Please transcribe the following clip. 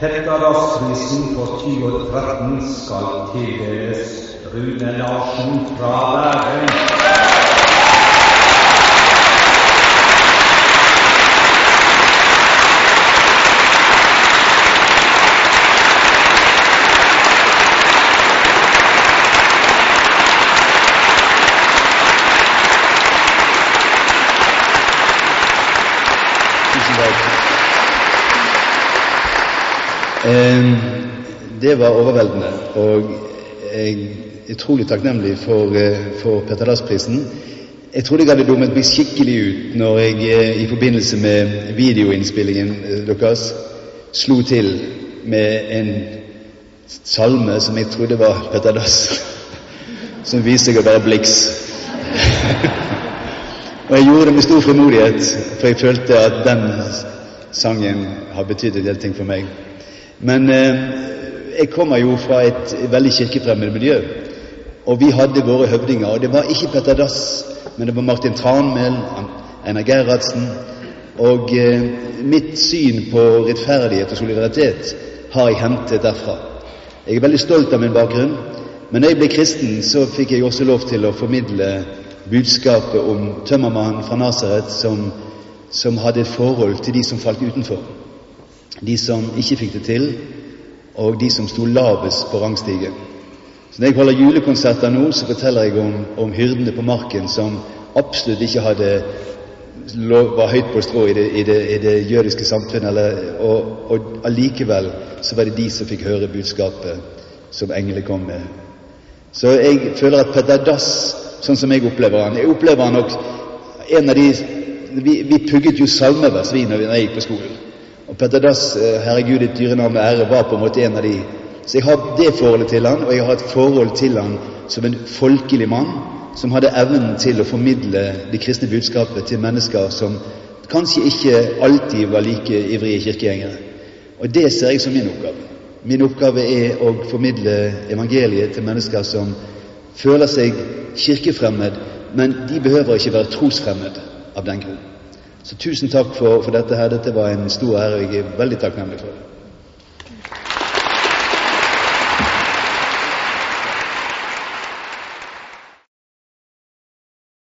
Petterdagsprisen for 2013 skal tildeles Rune Larsen fra Bærum. Tusen takk. Eh, Det var overveldende, og jeg er utrolig takknemlig for, eh, for Petter Dass-prisen. Jeg trodde jeg hadde dummet meg skikkelig ut når jeg eh, i forbindelse med videoinnspillingen eh, deres slo til med en salme som jeg trodde var Petter Dass, som viste seg å være Blix. Og jeg gjorde det med stor frimodighet, for jeg følte at den sangen har betydd en del ting for meg. Men eh, jeg kommer jo fra et veldig kirkefremmed miljø, og vi hadde våre høvdinger. Og det var ikke Petter Dass, men det var Martin Tranmæl, Einar Gerhardsen. Og eh, mitt syn på rettferdighet og solidaritet har jeg hentet derfra. Jeg er veldig stolt av min bakgrunn, men da jeg ble kristen, så fikk jeg også lov til å formidle budskapet om tømmermannen fra Nasaret som, som hadde et forhold til de som falt utenfor. De som ikke fikk det til, og de som sto lavest på rangstigen. Så Når jeg holder julekonserter nå, så forteller jeg om, om hyrdene på marken som absolutt ikke hadde var høyt på strå i det, i det, i det jødiske samfunnet, eller, og, og allikevel så var det de som fikk høre budskapet som englene kom med. Så jeg føler at Petter Dass, sånn som jeg opplever han Jeg opplever han nok en av de Vi, vi pugget jo salmevers vi når jeg gikk på skolen. Og Petter Dass, eh, herregud, ditt dyre navn og ære, var på en måte en av de. Så jeg har det forholdet til han, og jeg har et forhold til han som en folkelig mann som hadde evnen til å formidle det kristne budskapet til mennesker som kanskje ikke alltid var like ivrige kirkegjengere. Og det ser jeg som min oppgave. Min oppgave er å formidle evangeliet til mennesker som føler seg kirkefremmed, men de behøver ikke være trosfremmed av den grunn. Så tusen takk for, for dette her. Dette var en stor ære, jeg er veldig takknemlig for det.